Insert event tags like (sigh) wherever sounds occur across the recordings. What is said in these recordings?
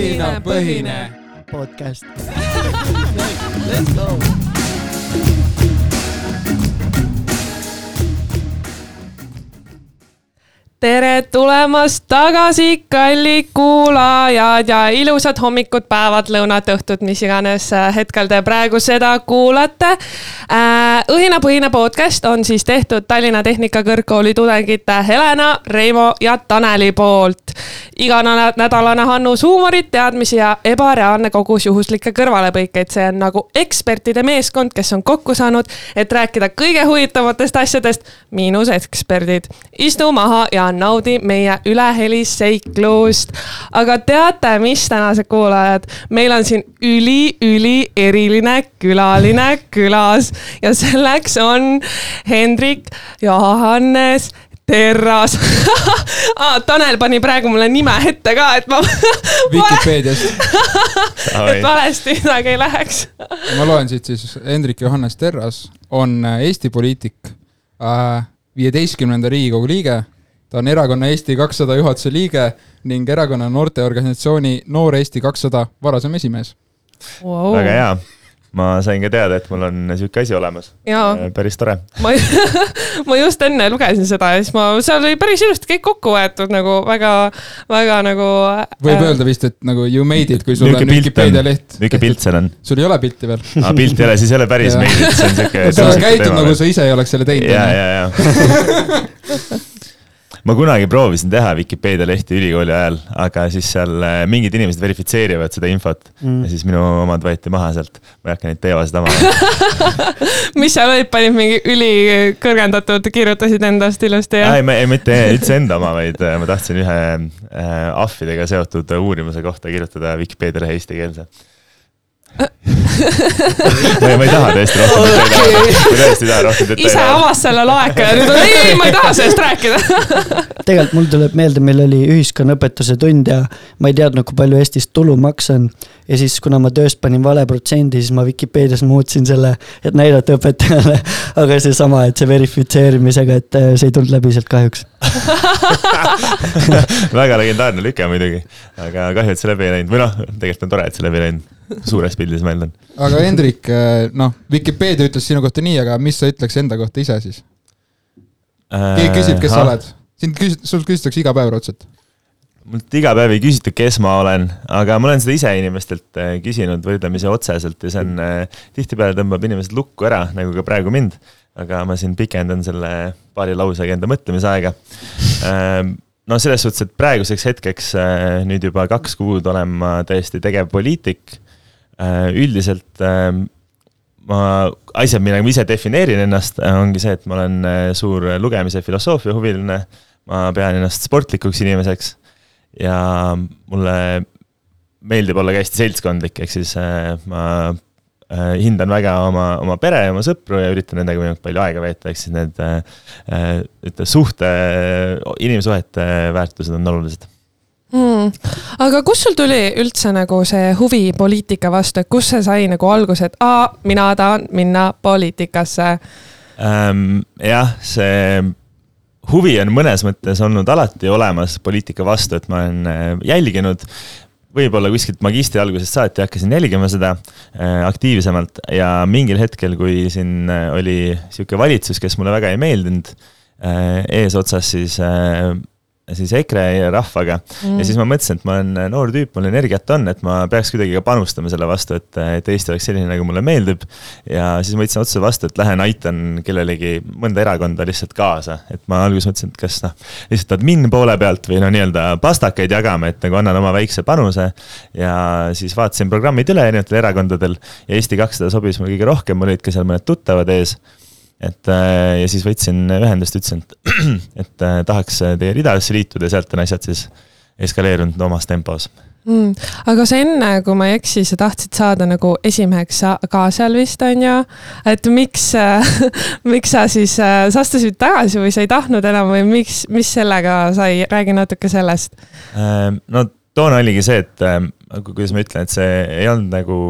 õhinapõhine podcast. Let's go. tere tulemast tagasi, kallid kuulajad ja ilusad hommikud, päevad, lõunad, õhtud, mis iganes äh, hetkel te praegu seda kuulate. õhinapõhine podcast on siis tehtud Tallinna Tehnikakõrgkooli tudengite Helena, Reimo ja Taneli poolt. iganädalane Hannus huumorit, teadmisi ja ebareaalne kogus juhuslikke kõrvalepõikeid, see on nagu ekspertide meeskond, kes on kokku saanud, et rääkida kõige huvitavatest asjadest, miinus eksperdid. istu maha ja naudi meie ülehelisseiklust. aga teate, mis tänased kuulajad, meil on siin üli-üli eriline külaline külas ja selleks on Hendrik Johannes Terras (laughs) ah,. Tanel pani praegu mulle nime ette ka, et ma, (laughs) Vikipeediast. (laughs) et valesti midagi ei läheks. ma loen siit siis, Hendrik Johannes Terras on äh, Eesti poliitik, viieteistkümnenda Riigikogu liige, ta on erakonna Eesti kakssada juhatuse liige ning erakonna noorteorganisatsiooni Noor Eesti kakssada varasem esimees. Wow. väga hea. ma sain ka teada, et mul on sihuke asi olemas. Jaa. päris tore. (laughs) ma, ma just enne lugesin seda ja siis ma, seal oli päris ilusti kõik kokku võetud nagu väga, väga nagu. võib öelda vist, et nagu you made it, kui sul on Niisugune pilt Vikipeedia on. leht. niisugune pilt seal on. sul ei ole pilti veel. aa, pilt ei ole, siis ei ole päris Jaa. meeldib, see on sihuke. sa käitud nagu sa ise ei oleks selle teinud. ja, ja, ja. Ma kunagi proovisin teha Vikipeedia lehti ülikooli ajal, aga siis seal äh, mingid inimesed verifitseerivad seda infot mm. ja siis minu omad võeti maha sealt. ma ei hakka neid teevasid avama. mis sa olid, panid mingi ülikõrgendatud, kirjutasid endast ilusti ja ei, ma ei, mitte üldse enda oma, vaid äh, ma tahtsin ühe äh, ahvidega seotud uurimuse kohta kirjutada Vikipeedia lehe eestikeelse. Ma ei, ma ei taha tõesti rohkem detaile, ma tõesti ei taha rohkem ise detaile. avas selle laeka ja nüüd on ei, ei, ma ei taha sellest rääkida. (laughs) tegelikult mul tuleb meelde, meil oli ühiskonnaõpetuse tund ja ma ei teadnud, kui palju Eestis tulumaks on. ja siis, kuna ma tööst panin vale protsendi, siis ma Vikipeedias muutsin selle, et näidata õpetajale. (laughs) aga seesama, et see verifitseerimisega, et äh, see ei tulnud läbi sealt kahjuks. (laughs) väga legendaarne lüke muidugi, aga kahju, et see läbi ei läinud või noh, tegelikult on tore, et see läbi ei läinud. suures pildis ma eeldan. Aga Hendrik, noh, Vikipeedia ütles sinu kohta nii, aga mis sa ütleks enda kohta ise siis? keegi küsib, kes sa oled? sind küs-, sul küsitakse iga päev raudselt. mult iga päev ei küsita, kes ma olen, aga ma olen seda ise inimestelt äh, küsinud võrdlemisi otseselt ja see on äh,, tihtipeale tõmbab inimesed lukku ära, nagu ka praegu mind. aga ma siin pikendan selle paari lausega enda mõtlemisaega. no selles suhtes, et praeguseks hetkeks äh, nüüd juba kaks kuud olen ma täiesti tegev poliitik. Üldiselt äh, ma, asjad, millega ma ise defineerin ennast, ongi see, et ma olen äh, suur lugemise filosoofia huviline. ma pean ennast sportlikuks inimeseks ja mulle meeldib olla ka hästi seltskondlik, ehk siis äh, ma äh, hindan väga oma, oma pere ja oma sõpru ja üritan nendega võimalikult palju aega veeta, ehk siis need äh, äh, ütleme, suhte, inimsuhete väärtused on olulised. Hmm. aga kust sul tuli üldse nagu see huvi poliitika vastu, et kust see sai nagu alguse, et aa, mina tahan minna poliitikasse. Ähm, jah, see huvi on mõnes mõttes olnud alati olemas poliitika vastu, et ma olen äh, jälginud võib-olla kuskilt magistri algusest saati hakkasin jälgima seda äh, aktiivsemalt ja mingil hetkel, kui siin äh, oli sihuke valitsus, kes mulle väga ei meeldinud eesotsas siis siis EKRE rahvaga mm. ja siis ma mõtlesin, et ma olen noor tüüp, mul energiat on, et ma peaks kuidagi ka panustama selle vastu, et, et Eesti oleks selline, nagu mulle meeldib. ja siis ma võtsin otsuse vastu, et lähen aitan kellelegi mõnda erakonda lihtsalt kaasa, et ma alguses mõtlesin, et kas noh, lihtsalt admin poole pealt või no nii-öelda pastakaid jagama, et nagu annan oma väikse panuse. ja siis vaatasin programmid üle erinevatel erakondadel ja Eesti kakssada sobis mulle kõige rohkem, mul olid ka seal mõned tuttavad ees et äh, ja siis võtsin ühendust, ütlesin, et, (clears throat) et äh, tahaks teie ridadesse liituda ja sealt on asjad siis eskaleerunud omas tempos. mm.. aga sa enne, kui ma ei eksi, sa tahtsid saada nagu esimeheks ka seal vist on ju, et miks, (laughs) miks sa siis, sa astusid tagasi või sa ei tahtnud enam või miks, mis sellega sai, räägi natuke sellest. Ähm, no toona oligi see, et ähm, kuidas ma ütlen, et see ei olnud nagu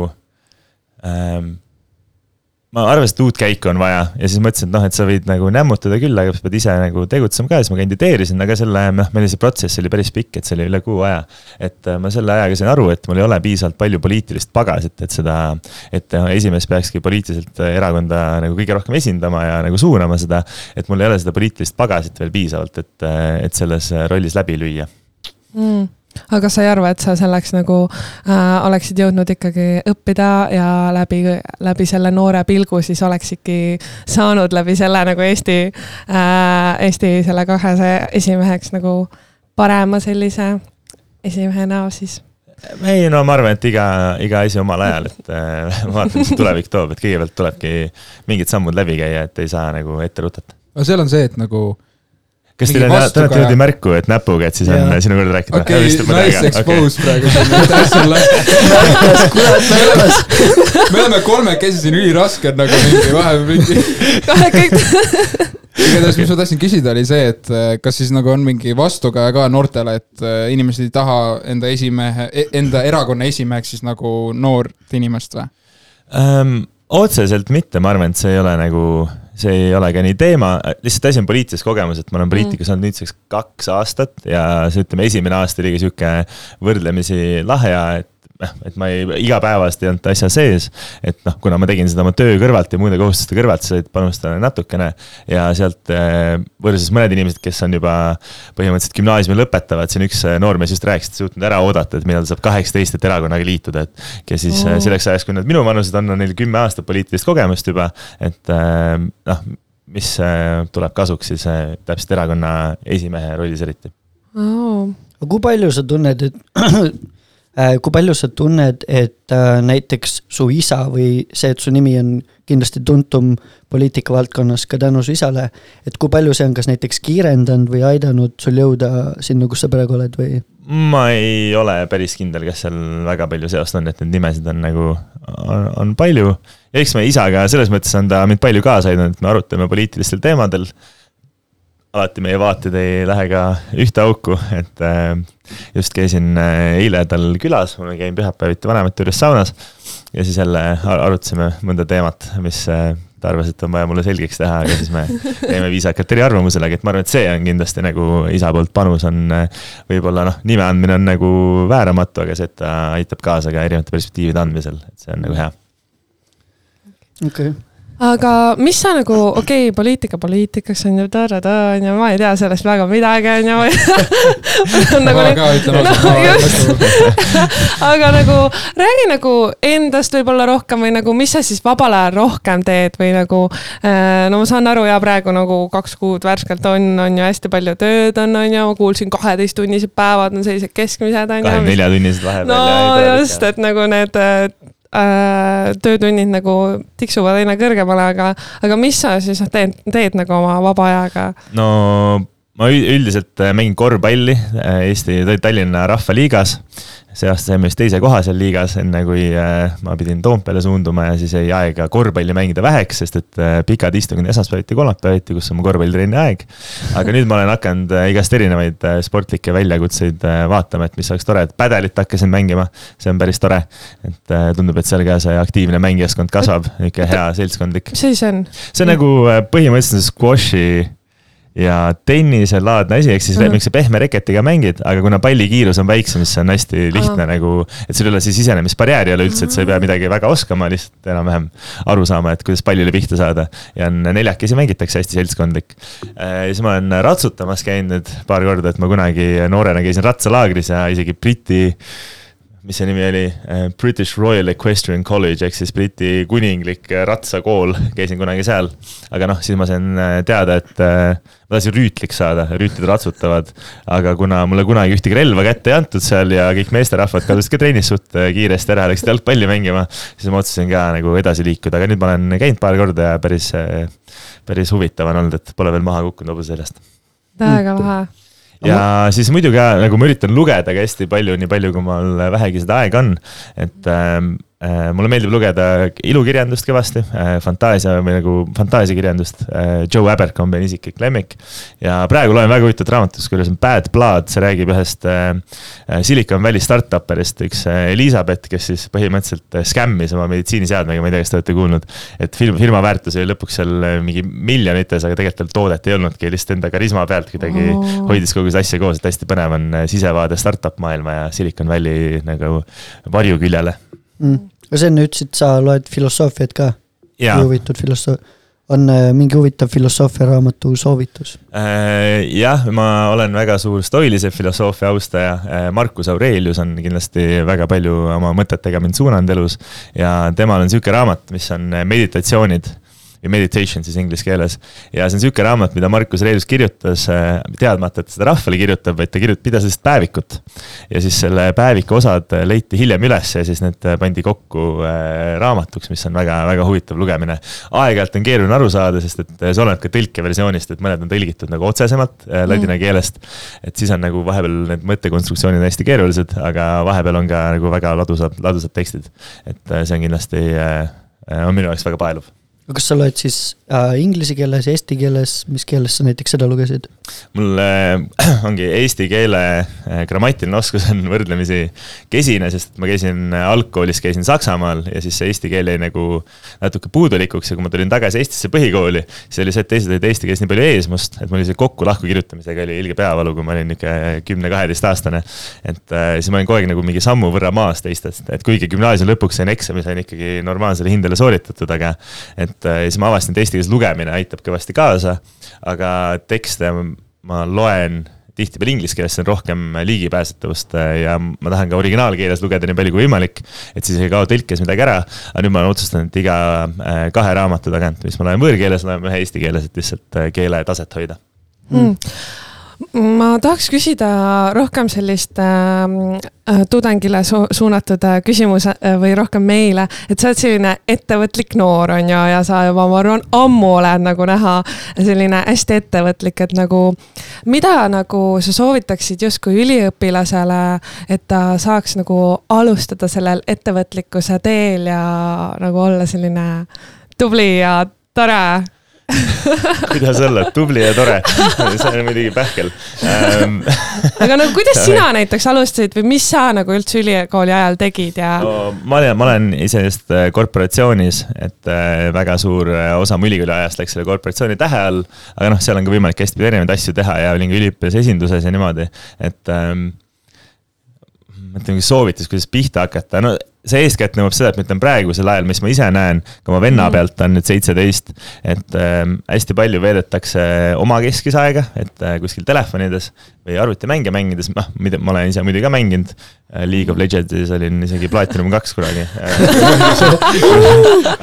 ähm, ma arvasin, et uut käiku on vaja ja siis mõtlesin, et noh, et sa võid nagu nämmutada küll, aga sa pead ise nagu tegutsema ka ja siis ma kandideerisin, aga selle, noh, meil see protsess oli päris pikk, et see oli üle kuu aja. et äh, ma selle ajaga sain aru, et mul ei ole piisavalt palju poliitilist pagasit, et seda, et äh, esimees peakski poliitiliselt äh, erakonda nagu kõige rohkem esindama ja nagu suunama seda. et mul ei ole seda poliitilist pagasit veel piisavalt, et, et selles rollis läbi lüüa mm aga kas sa ei arva, et sa selleks nagu äh, oleksid jõudnud ikkagi õppida ja läbi, läbi selle noore pilgu siis oleksidki saanud läbi selle nagu Eesti äh,, Eesti selle kahesaja esimeheks nagu parema sellise esimehe näo siis? ei no ma arvan, et iga, iga asi omal ajal, et äh, vaatame, mis tulevik toob, et kõigepealt tulebki mingid sammud läbi käia, et ei saa nagu ette rutata. aga seal on see, et nagu kas teile, te olete niimoodi märku, et näpuga, et siis on sinu kord rääkida? okei nice expose praegu. Siin, me oleme kolmekesi siin, üliraske on nagu mingi mingi. igatahes, mis ma tahtsin küsida, oli see, et eh, kas siis nagu on mingi vastukaja ka noortele, et eh, inimesed ei taha enda esimehe, e-, enda erakonna esimeheks siis nagu noort inimest või? Um,? otseselt mitte, ma arvan, et see ei ole nagu see ei ole ka nii teema, lihtsalt asi on poliitilises kogemus, et ma olen poliitikas mm. olnud nüüdseks kaks aastat ja see, ütleme, esimene aasta oligi sihuke võrdlemisi lahe ja et noh, et ma ei, igapäevast ei olnud asja sees. et noh, kuna ma tegin seda oma töö kõrvalt ja muude kohustuste kõrvalt, sa said panustada natukene. ja sealt eh, võrreldes mõned inimesed, kes on juba põhimõtteliselt gümnaasiumi lõpetavad, siin üks eh, noormees just rääkis, et suutnud ära oodata, et millal saab kaheksateist, et erakonnaga liituda, et. kes siis mm. selleks ajaks, kui nad minu vanused on, on neil kümme aastat poliitilist kogemust juba, et noh mis tuleb kasuks siis täpselt erakonna esimehe rollis eriti oh.. aga kui palju sa tunned, et (clears throat) kui palju sa tunned, et äh, näiteks su isa või see, et su nimi on kindlasti tuntum poliitika valdkonnas ka tänu su isale, et kui palju see on kas näiteks kiirendanud või aidanud sul jõuda sinna, kus sa praegu oled või? ma ei ole päris kindel, kas seal väga palju seost on, et neid nimesid on nagu, on palju. eks me isaga selles mõttes on ta mind palju kaasa aidanud, et me arutame poliitilistel teemadel alati meie vaated ei lähe ka ühte auku, et äh, just käisin äh, eile tal külas, ma käin pühapäeviti vanemate juures saunas. ja siis jälle arutasime mõnda teemat, mis äh, ta arvas, et on vaja mulle selgeks teha, aga siis me (laughs) jäime viisakalt eriarvamusele, aga et ma arvan, et see on kindlasti nagu isa poolt panus on. võib-olla noh, nime andmine on nagu vääramatu, aga see, et ta aitab kaasa ka erinevate perspektiivide andmisel, et see on nagu hea. okei okay aga mis sa nagu, okei okay,, poliitika poliitikaks on ju, on ju, ma ei tea sellest väga midagi, on ju. (laughs) ma ka ütlen ausalt. (laughs) aga nagu räägi nagu endast võib-olla rohkem või nagu, mis sa siis vabal ajal rohkem teed või nagu. Äh, no ma saan aru ja praegu nagu kaks kuud värskelt on, on ju hästi palju tööd on, on ju, ma kuulsin kaheteisttunnised päevad on sellised keskmised on ju. kahekümne nelja tunnised vahepeal. no just, et nagu need äh, töötunnid nagu tiksuvad aina kõrgemale, aga, aga mis sa siis teed, teed nagu oma vaba ajaga? no ma üldiselt äh, mängin korvpalli äh, Eesti Tallinna Rahvaliigas see aasta saime vist teise koha seal liigas, enne kui äh, ma pidin Toompeale suunduma ja siis jäi aega korvpalli mängida väheks, sest et pikad istungid esmaspäeviti, kolmapäeviti, kus on mu korvpallitrenni aeg. aga nüüd ma olen hakanud igast erinevaid sportlikke väljakutseid vaatama, et mis oleks tore, et pädelit hakkasin mängima. see on päris tore, et tundub, et seal ka see aktiivne mängijaskond kasvab, niisugune hea seltskondlik. mis asi see on? see on nagu põhimõtteliselt squash'i ja tenniselaadne asi, ehk siis mm -hmm. niisuguse pehme reketiga mängid, aga kuna palli kiirus on väiksem, siis see on hästi lihtne Aha. nagu. et sul ei ole siis sisenemisbarjääri ei ole üldse, et sa ei pea midagi väga oskama, lihtsalt enam-vähem aru saama, et kuidas pallile pihta saada. ja on neljakesi mängitakse, hästi seltskondlik. Äh, ja siis ma olen ratsutamas käinud nüüd paar korda, et ma kunagi noorena käisin ratsalaagris ja isegi Briti mis see nimi oli, äh, British Royal Equestrian College ehk siis Briti kuninglik äh, ratsakool, käisin kunagi seal. aga noh, siis ma sain äh, teada, et ma tahtsin rüütliks saada, rüütlid ratsutavad. aga kuna mulle kunagi ühtegi relva kätte ei antud seal ja kõik meesterahvad kadusid ka trennis suht kiiresti ära, läksid jalgpalli mängima. siis ma otsustasin ka nagu edasi liikuda, aga nüüd ma olen käinud paar korda ja päris, päris huvitav on olnud, et pole veel maha kukkunud hobuse seljast. väga lahe ja Aga... siis muidugi nagu ma üritan lugeda ka hästi palju, nii palju kui mul vähegi seda aega on. et ähm, äh, mulle meeldib lugeda ilukirjandust kõvasti, fantaasia või nagu fantaasiakirjandust. Joe Abercrombie on isiklik lemmik ja praegu loen väga huvitavat raamatut, kus on Bad Blood, see räägib ühest Silicon Valley startup'ist, üks Elizabeth, kes siis põhimõtteliselt skämmis oma meditsiiniseadmega, ma ei tea, kas te olete kuulnud. et firma, firma väärtus oli lõpuks seal mingi miljonites, aga tegelikult tal toodet ei olnudki, lihtsalt enda karisma pealt kuidagi oh. hoidis kogu seda asja koos, et hästi põnev on sisevaade startup maailma ja Silicon Valley nagu varjuküljele mm.. aga sa enne ütlesid, sa loed filosoofiat ka. huvitud filosoofia, on äh, mingi huvitav filosoofiaraamatu soovitus äh,? jah, ma olen väga suur stoilise filosoofia austaja äh,. Marcus Aurelius on kindlasti väga palju oma mõtetega mind suunanud elus ja temal on sihuke raamat, mis on meditatsioonid või meditation siis inglise keeles. ja see on sihuke raamat, mida Markus Reilus kirjutas, äh, teadmata, et seda rahvale kirjutab, vaid ta kirjutab, pidas lihtsalt päevikut. ja siis selle päeviku osad leiti hiljem üles ja siis need pandi kokku äh, raamatuks, mis on väga-väga huvitav lugemine. aeg-ajalt on keeruline aru saada, sest et see oleneb ka tõlkeversioonist, et mõned on tõlgitud nagu otsesemalt äh, ladina mm. keelest. et siis on nagu vahepeal need mõttekonstruktsioonid hästi keerulised, aga vahepeal on ka nagu väga ladusad, ladusad tekstid. et see on kindlasti, on minu jaoks väga paeluv aga kas sa loed siis äh, inglise keeles, eesti keeles, mis keeles sa näiteks seda lugesid? mul äh, (clears throat) ongi eesti keele äh, grammatiline oskus on võrdlemisi kesine, sest ma käisin äh, algkoolis, käisin Saksamaal ja siis see eesti keel jäi nagu natuke puudulikuks ja kui ma tulin tagasi Eestisse põhikooli, siis oli see, et teised olid eesti keeles nii palju ees must, et mul oli see kokku-lahku kirjutamisega oli ilge peavalu, kui ma olin nihuke kümne-kaheteistaastane. et äh, siis ma olin kogu aeg nagu mingi sammu võrra maas teistest, et kuigi gümnaasiumi lõpuks sain eksami, sain ikkagi normaalsele hindele sooritatud, aga et et äh, siis ma avastasin, et eesti keeles lugemine aitab kõvasti kaasa, aga tekste ma loen tihtipeale inglise keeles, see on rohkem ligipääsetavust äh, ja ma tahan ka originaalkeeles lugeda nii palju kui võimalik, et siis ei kao tõlkes midagi ära. aga nüüd ma olen otsustanud, et iga äh, kahe raamatu tagant, mis ma loen võõrkeeles, loen ühe eesti keeles, et lihtsalt keele taset hoida mm ma tahaks küsida rohkem sellist ähm, äh, tudengile su suunatud äh, küsimuse äh, või rohkem meile, et sa oled selline ettevõtlik noor, on ju, ja sa juba, ma arvan, ammu oled nagu näha selline hästi ettevõtlik, et nagu mida nagu sa soovitaksid justkui üliõpilasele, et ta saaks nagu alustada sellel ettevõtlikkuse teel ja nagu olla selline tubli ja tore (laughs) kuidas olla tubli ja tore, see on muidugi pähkel ähm. (laughs) aga no kuidas sina näiteks alustasid või mis sa nagu üldse ülikooli ajal tegid ja no,? ma olen, ma olen iseenesest äh, korporatsioonis, et äh, väga suur äh, osa mu ülikooli ajast läks selle korporatsiooni tähe all. aga noh, seal on ka võimalik hästi erinevaid asju teha ja olin ka üliõpilase esinduses ja niimoodi, et ähm, mingi soovitus, kuidas pihta hakata, no see eeskätt nõuab seda, et ma ütlen praegusel ajal, mis ma ise näen, ka oma venna mm. pealt on nüüd seitseteist, et äh, hästi palju veedetakse omakeskis aega, et äh, kuskil telefonides või arvutimänge mängides, noh, mida ma olen ise muidugi ka mänginud äh,. League of Legends'is olin isegi Platinum kaks kunagi (laughs)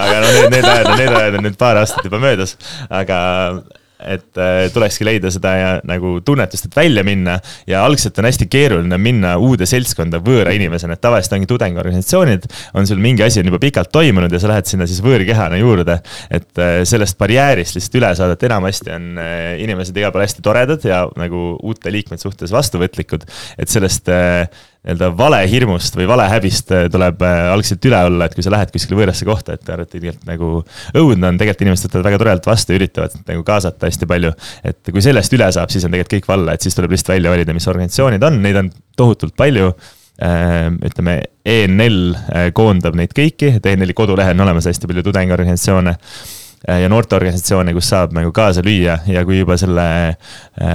aga no need, need ajad, need ajad on nüüd paar aastat juba möödas, aga et äh, tulekski leida seda ja nagu tunnetust, et välja minna ja algselt on hästi keeruline minna uude seltskonda võõra inimesena, et tavaliselt ongi tudengiorganisatsioonid, on sul mingi asi on juba pikalt toimunud ja sa lähed sinna siis võõrkehana juurde. et äh, sellest barjäärist lihtsalt üle saada, et enamasti on äh, inimesed igal pool hästi toredad ja nagu uute liikmete suhtes vastuvõtlikud, et sellest nii-öelda valehirmust või valehäbist äh, tuleb äh, algselt üle olla, et kui sa lähed kuskile võõrasse kohta, et te arvate tegelikult nagu õudne on, tegelikult inimesed võtavad väga toredalt vastu ja üritavad nagu kaasata hästi palju. et kui sellest üle saab, siis on tegelikult kõik valla, et siis tuleb lihtsalt välja valida, mis organisatsioonid on, neid on tohutult palju äh, ütleme, ENL koondab neid kõiki, et ENL-i kodulehel on olemas hästi palju tudengiorganisatsioone ja noorteorganisatsioone, kus saab nagu kaasa lüüa ja kui juba selle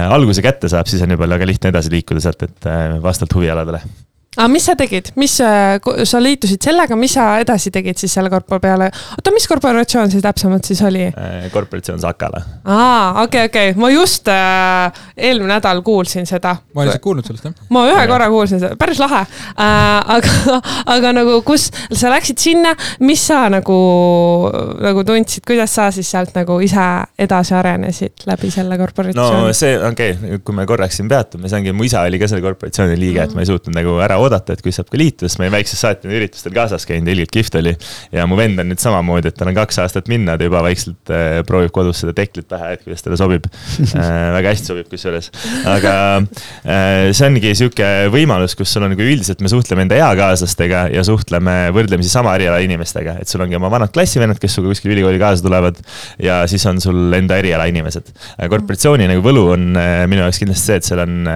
alguse kätte saab, siis on juba väga lihtne edasi liikuda sealt, et vastavalt huvialadele aga mis sa tegid, mis sa liitusid sellega, mis sa edasi tegid siis selle korpo peale? oota, mis korporatsioon see täpsemalt siis oli? Äh, korporatsioon Sakala. aa, okei okay,, okei okay., ma just äh, eelmine nädal kuulsin seda. ma olen lihtsalt kuulnud sellest, jah. ma ühe ja. korra kuulsin seda, päris lahe äh,. aga, (laughs) aga nagu, kus sa läksid sinna, mis sa nagu, nagu tundsid, kuidas sa siis sealt nagu ise edasi arenesid läbi selle korporatsiooni? no see, okei okay,, kui me korraks siin peatume, see ongi, mu isa oli ka selle korporatsiooni liige et ma ei suutnud nagu ära oodata, et kui saab ka liituda, sest ma olin väikses saatjana üritustel kaasas käinud ilgelt kihvt oli. ja mu vend on nüüd samamoodi, et tal on kaks aastat minna, ta juba vaikselt äh, proovib kodus seda teklit pähe, et kuidas talle sobib (laughs) äh,. väga hästi sobib kusjuures, aga äh, see ongi sihuke võimalus, kus sul on nagu üldiselt me suhtleme enda eakaaslastega ja suhtleme võrdlemisi sama eriala inimestega, et sul ongi oma vanad klassivennad, kes sinuga kuskil ülikooli kaasa tulevad. ja siis on sul enda eriala inimesed. korporatsiooni nagu võlu on minu jaoks kindlasti see, et seal on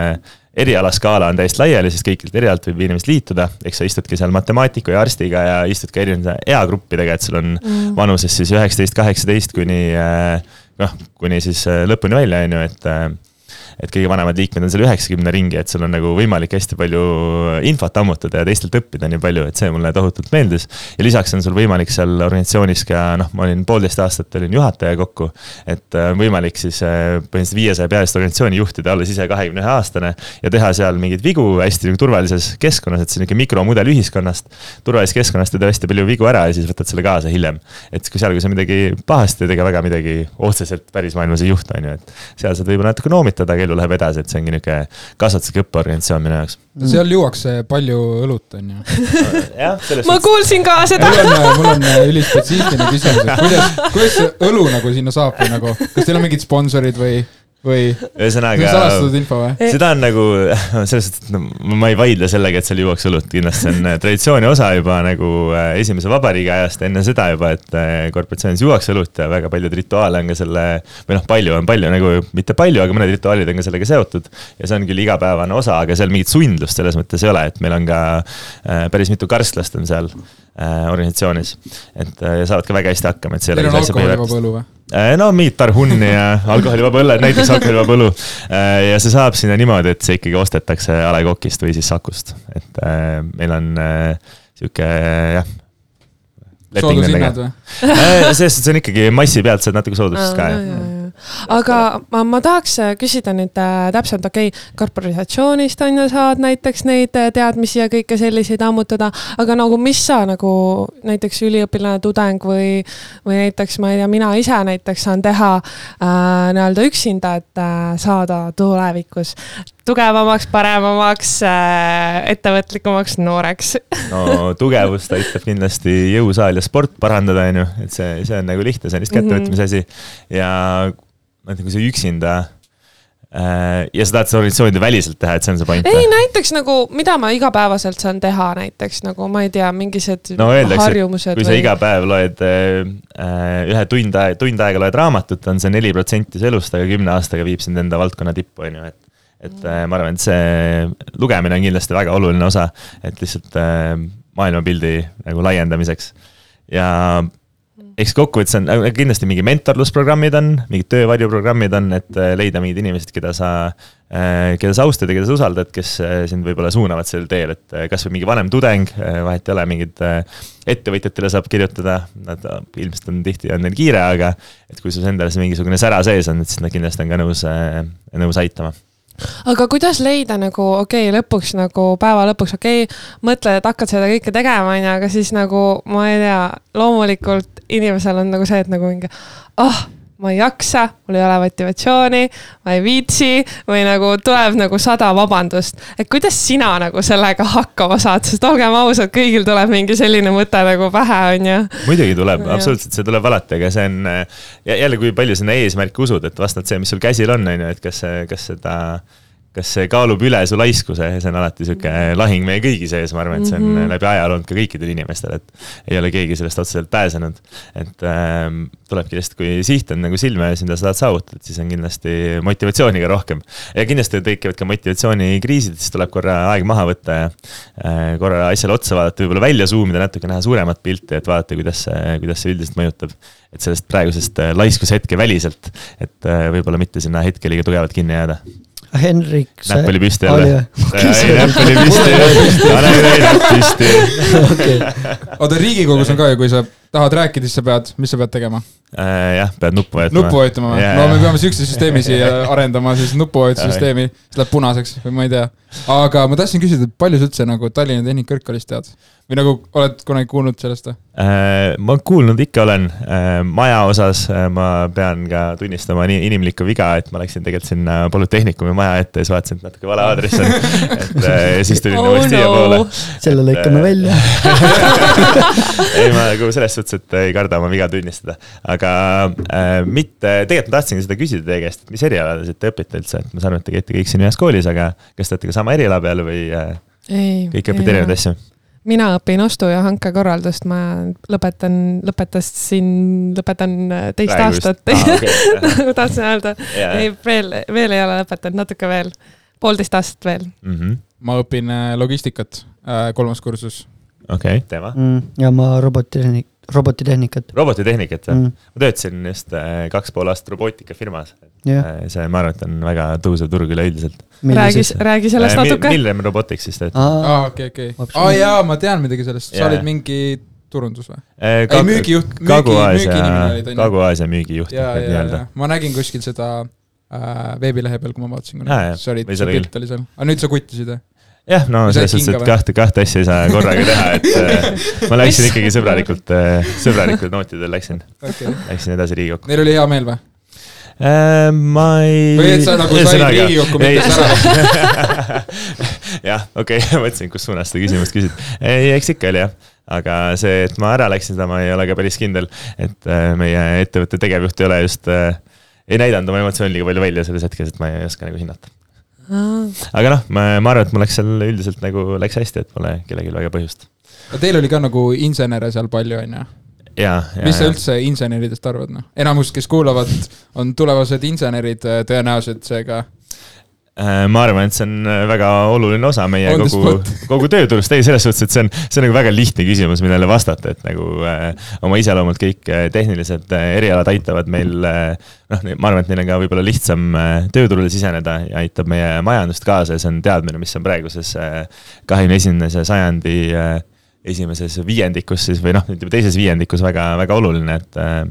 erialaskaala on täiesti laiali, sest kõikilt erialalt võib inimesed liituda, eks sa istudki seal matemaatiku ja arstiga ja istud ka erinevate eagruppidega, et sul on mm. vanuses siis üheksateist, kaheksateist kuni äh, noh, kuni siis lõpuni välja, on ju, et et kõige vanemad liikmed on seal üheksakümne ringi, et sul on nagu võimalik hästi palju infot ammutada ja teistelt õppida nii palju, et see mulle tohutult meeldis. ja lisaks on sul võimalik seal organisatsioonis ka noh, ma olin poolteist aastat olin juhataja kokku. et on äh, võimalik siis äh, põhimõtteliselt viiesaja pealist organisatsiooni juhtida, olles ise kahekümne ühe aastane. ja teha seal mingeid vigu hästi nagu turvalises keskkonnas, et see on nihuke mikromudel ühiskonnast. turvalisest keskkonnast teed hästi palju vigu ära ja siis võtad selle kaasa hiljem. et kui seal, kui sa midagi pahasti teed, ega väga midagi otseselt pärismaailmas ei juhtu, on ju, et seal saad võib-olla natuke noomitada, aga elu läheb edasi, et see ongi niisugune kasvatuslik õppeorganisatsioon minu jaoks. seal juuakse palju õlut, on ju. (laughs) jah, selles ma kuulsin ka seda. mul on, mul on ülispetsiifiline küsimus, et kuidas, kuidas see õlu nagu sinna saab või nagu, kas teil on mingid sponsorid või? Või? ühesõnaga. salastatud info või? seda on nagu, (laughs) selles suhtes, et no, ma ei vaidle sellega, et seal juuakse õlut, kindlasti see on äh, traditsiooni osa juba nagu äh, esimese vabariigi ajast, enne seda juba, et äh, korporatsioonis juuakse õlut ja väga paljud rituaale on ka selle. või noh, palju on palju nagu, mitte palju, aga mõned rituaalid on ka sellega seotud. ja see on küll igapäevane osa, aga seal mingit sundlust selles mõttes ei ole, et meil on ka päris mitu karstlast on seal organisatsioonis. et ja saavad ka väga hästi hakkama, et see ei ole. Teil on alkoholivaba õlu või? Äh, no mingit tarhunni ja (laughs) alkoholivaba õlle, näiteks alkoholivaba õlu. Äh, ja see saab sinna niimoodi, et see ikkagi ostetakse A Le Coq'ist või siis Sakust, et äh, meil on sihuke jah. Soodushinnad või? selles suhtes on ikkagi massi pealt saad natuke soodustust ka jah. aga ma, ma tahaks äh, küsida nüüd äh, täpselt, okei okay,, korporatsioonist on ju, saad näiteks neid äh, teadmisi ja kõike selliseid ammutada, aga nagu mis sa nagu näiteks üliõpilane, tudeng või, või näiteks ma ei tea, mina ise näiteks saan teha äh, nii-öelda üksinda, et äh, saada tulevikus tugevamaks, paremamaks äh,, ettevõtlikumaks nooreks (laughs) no tugevust aitab kindlasti jõusaal ja sport parandada, on ju, et see, see on nagu lihtne, see on lihtsalt kättevõtmise asi ja ma ütlen, kui sa üksinda äh, ja sa tahad seda organisatsioonide väliselt teha, et see on see point? ei, näiteks nagu, mida ma igapäevaselt saan teha, näiteks nagu ma ei tea, mingisugused no, harjumused. kui või... sa iga päev loed äh, ühe tund aega, tund aega loed raamatut, on see neli protsenti su elust, aga kümne aastaga viib sind enda valdkonna tippu, on ju, et et mm. ma arvan, et see lugemine on kindlasti väga oluline osa, et lihtsalt äh, maailmapildi nagu laiendamiseks. ja eks kokkuvõttes on kindlasti mingi mentorlusprogrammid on, mingid töövarjuprogrammid on, et äh, leida mingid inimesed, keda sa, äh, keda sa austad ja keda sa usaldad, kes äh, sind võib-olla suunavad sellel teel, et kasvõi mingi vanem tudeng, vahet ei ole, mingid ettevõtjatele saab kirjutada, nad ilmselt on tihti, on neil kiire, aga et kui sul endal see mingisugune sära sees on, et siis nad kindlasti on ka nõus, nõus aitama aga kuidas leida nagu okei okay,, lõpuks nagu päeva lõpuks okei okay,, mõtled, et hakkad seda kõike tegema, onju, aga siis nagu ma ei tea, loomulikult inimesel on nagu see, et nagu mingi ah oh, ma ei jaksa, mul ei ole motivatsiooni, ma ei viitsi või nagu tuleb nagu sada vabandust. et kuidas sina nagu sellega hakkama saad, sest olgem ausad, kõigil tuleb mingi selline mõte nagu pähe, on ju. muidugi tuleb, absoluutselt, see tuleb alati, aga see on jälle, kui palju sinna eesmärki usud, et vastavalt see, mis sul käsil on, on ju, et kas, kas seda kas see kaalub üle su laiskuse, see on alati sihuke lahing meie kõigi sees, ma arvan, et see on mm -hmm. läbi ajaloo olnud ka kõikidel inimestel, et ei ole keegi sellest otseselt pääsenud. et ähm, tulebki lihtsalt, kui siht on nagu silme ees, mida sa tahad saavutada, siis on kindlasti motivatsiooniga rohkem. ja kindlasti tekivad ka motivatsioonikriisid, siis tuleb korra aeg maha võtta ja äh, korra asjale otsa vaadata, võib-olla välja zoom ida, natuke näha suuremat pilti, et vaadata, kuidas see, kuidas see üldiselt mõjutab. et sellest praegusest äh, laiskushetke väliselt, et äh, võib-olla mitte sinna hetke liiga tugevalt kinni jääda Henrik. näpp oli püsti jälle. (laughs) ei, näpp oli püsti, pane näpp püsti. (laughs) oota, Riigikogus on ka ju, kui sa tahad rääkida, siis sa pead, mis sa pead tegema? Äh, jah, pead nuppu vajutama. nuppu vajutama või? No me peame siukse süsteemi siia (laughs) arendama, siis nupuvajutussüsteemi, siis läheb punaseks või ma ei tea. aga ma tahtsin küsida, et palju sa üldse nagu Tallinna Tehnikakõrgkoolis tead? või nagu oled kunagi kuulnud sellest või? Äh, ma kuulnud ikka olen, maja osas äh, ma pean ka tunnistama nii inimlikku viga, et ma läksin tegelikult sinna Polütehnikumi maja ette ja siis vaatasin, et natuke vale aadress on. (laughs) et äh, siis tulin Oh uuesti siiapoole no.. selle lõikame välja. (laughs) ei, ma nagu selles suhtes, et ei karda oma viga tunnistada, aga äh, mitte, tegelikult ma tahtsingi seda küsida teie käest, et mis erialasid te õpite üldse, et ma saan aru, et te käite kõik siin ühes koolis, aga kas te olete ka sama eriala peal või äh, ei. kõik õpite erinevaid asju? mina õpin ostu- ja hankekorraldust, ma lõpetan, lõpetasin, lõpetan äh, teist Praegu just. aastat Aa, okei. (laughs) nagu tahtsin öelda, jaa, ei veel, veel ei ole lõpetanud, natuke veel, poolteist aastat veel. Mhm. ma õpin äh, logistikat, kolmas kursus. okei, teema. Mm, ja ma robotitehnik, robotitehnikat. robotitehnikat või? Mm, ma töötasin just äh, kaks pool aastat robootikafirmas. jah, see, ma arvan, et on väga tõusev turg üleüldiselt. räägi, räägi sellest natuke. Milrem Robotics siis töötab. aa, okei, okei. Aa jaa, ma tean midagi sellest, sa Jaa. olid mingi turundus või? ei ei, müügijuht, müügi, müügiinimene olid, onju. Kagu-Aasia müügijuht ja, ja, nii-öelda ja. ma nägin kuskil seda äh, veebilehe peal, kui ma vaatasin jah. sa olid, Või see pilt oli seal, aga nüüd sa kuttisid või? jah, no selles suhtes, et kahte, kahte asja ei saa korraga teha, et (laughs) äh, ma läksin ikkagi sõbralikult, sõbralikult nootidel läksin, okei, läksin edasi Riigikokku. neil oli hea meel või? ma ei. või et sa nagu said Riigikokku, mitte sära? (laughs) jah, okei okay,, mõtlesin, kus suunas seda küsimust küsid. ei, eks ikka oli jah, aga see, et ma ära läksin, seda ma ei ole ka päris kindel, et äh, meie ettevõtte tegevjuht ei ole just äh, ei näidanud oma emotsiooni liiga palju välja selles hetkes, et ma ei oska nagu hinnata. Aga noh, ma, ma arvan, et mul läks seal üldiselt nagu läks hästi, et pole kellelgi väga põhjust. Teil oli ka nagu insenere seal palju, onju. ja, ja, mis sa üldse inseneridest arvad, noh? enamus, kes kuulavad, on tulevased insenerid tõenäoliselt, seega ma arvan, et see on äh, väga oluline osa meie On kogu (laughs) kogu tööturust, ei selles suhtes, et see on, see on nagu väga lihtne küsimus, millele vastata, et nagu äh, oma iseloomult kõik äh, tehnilised äh, erialad aitavad meil äh, noh, ma arvan, et neil on ka võib-olla lihtsam äh, tööturule siseneda ja aitab meie majandust kaasa ja see on teadmine, mis on praeguses äh, kahekümne esimese sajandi äh, esimeses viiendikus siis või noh, ütleme teises viiendikus väga, väga oluline, et äh,